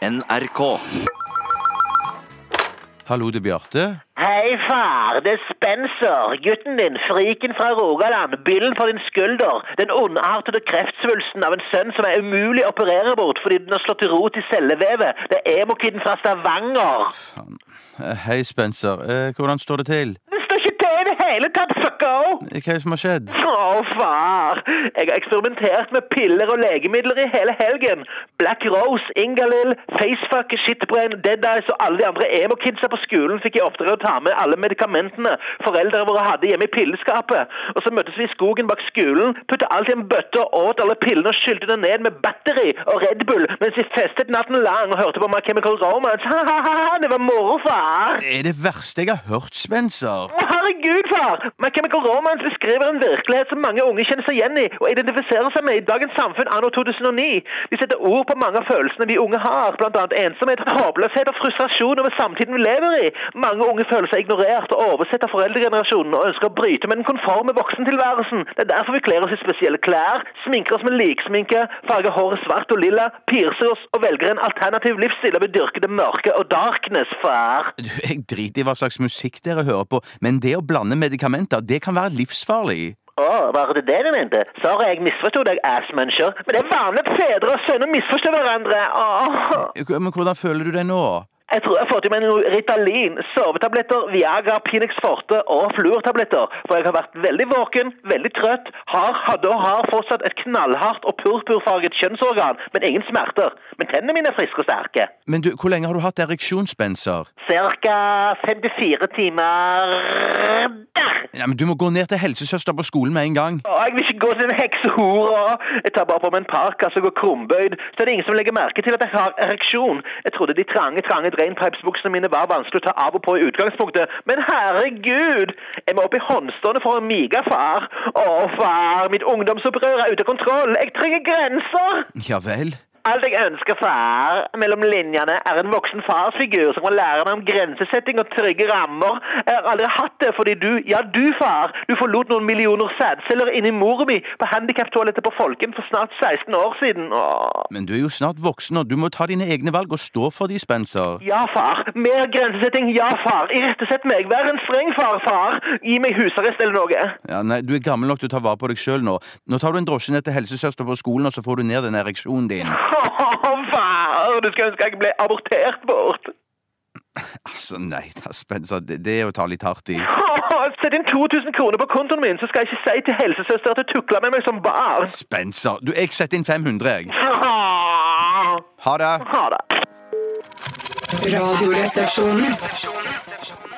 NRK. Hallo, det er Bjarte. Hei, far. Det er Spencer. Gutten din. Friken fra Rogaland. Byllen på din skulder. Den ondartede kreftsvulsten av en sønn som er umulig å operere bort fordi den har slått til rot i cellevevet. Det er emokiden fra Stavanger. Hei, Spencer. Eh, hvordan står det til? Det står ikke til i det hele Eh, Hva er det som har skjedd? Å, far. Jeg har eksperimentert med piller og legemidler i hele helgen. Black Rose, Ingalil, Facefuck, Shitbrain, Dead Eyes og alle de andre emo-kidsa på skolen fikk jeg oppdrag å ta med alle medikamentene foreldrene våre hadde hjemme i pilleskapet. Og så møttes vi i skogen bak skolen, puttet alt i en bøtte og åt alle pillene og skylte det ned med batteri og Red Bull mens vi festet natten lang og hørte på My Chemical Romance. Ha-ha-ha, det var moro, far. Det er det verste jeg har hørt, Spencer. Herregud, far! My Chemical Romance beskriver en virkelighet som mange unge kjenner seg igjen i og identifiserer seg med i dagens samfunn anno 2009. De setter ord på mange av følelsene vi unge har, annet ensomhet, håpløshet og frustrasjon over samtiden vi lever i. Mange unge føler seg ignorert og oversett av foreldregenerasjonen og ønsker å bryte med den konforme voksentilværelsen. Det er derfor vi kler oss i spesielle klær, sminker oss med liksminke, farger håret svart og lilla, piercer oss og velger en alternativ livsstil og vil dyrke det mørke og darkness, far. Du, Jeg driter i hva slags musikk dere hører på, men det å blande medikamenter, det kan være livsfarlig. Å, var det det du mente? Sorry, jeg misforsto deg, assmuncher. Men det er vanlig at fedre og sønner misforstår hverandre. Eh, Men hvordan føler du deg nå? Jeg tror jeg har fått i meg noe Ritalin, sovetabletter, Viagra, Pinex Forte og fluortabletter. For jeg har vært veldig våken, veldig trøtt, har, hadde og har fortsatt et knallhardt og purpurfarget kjønnsorgan, men ingen smerter. Men tennene mine er friske og sterke. Men du, hvor lenge har du hatt ereksjonsspenser? Cirka 54 timer! Ja, men Du må gå ned til helsesøster på skolen med en gang. Å, jeg vil ikke gå til en heksehore. Jeg tar bare på meg en parkas og går krumbøyd, så er det ingen som legger merke til at jeg har ereksjon. Jeg trodde de trange, trange drainpipes-buksene mine var vanskelig å ta av og på i utgangspunktet, men herregud! Jeg må opp i håndstående for å mige, far. Å, far, mitt ungdomsopprør er ute av kontroll. Jeg trenger grenser! Ja vel? Alt jeg ønsker, far, mellom linjene, er en voksen farsfigur som kan lære meg om grensesetting og trygge rammer. Jeg har aldri hatt det fordi du, ja du, far, du forlot noen millioner sædceller inni mora mi på handikaptoalettet på Folken for snart 16 år siden. Åh. Men du er jo snart voksen, og du må ta dine egne valg og stå for de, Spencer. Ja, far. Mer grensesetting, ja, far. Irettesett meg. Vær en streng far, far. Gi meg husarrest eller noe. Ja, nei, Du er gammel nok til å ta vare på deg sjøl nå. Nå tar du en drosje ned til helsesøster på skolen, og så får du ned den ereksjonen din. Du skal ønske jeg ble abortert bort. Altså, nei da, Spencer, det, det er å ta litt hardt i. Sett inn 2000 kroner på kontoen min, så skal jeg ikke si til helsesøster at du tukla med meg som barn. Spencer, du, jeg setter inn 500, jeg. Ha det. Ha det. Radioresepsjonen.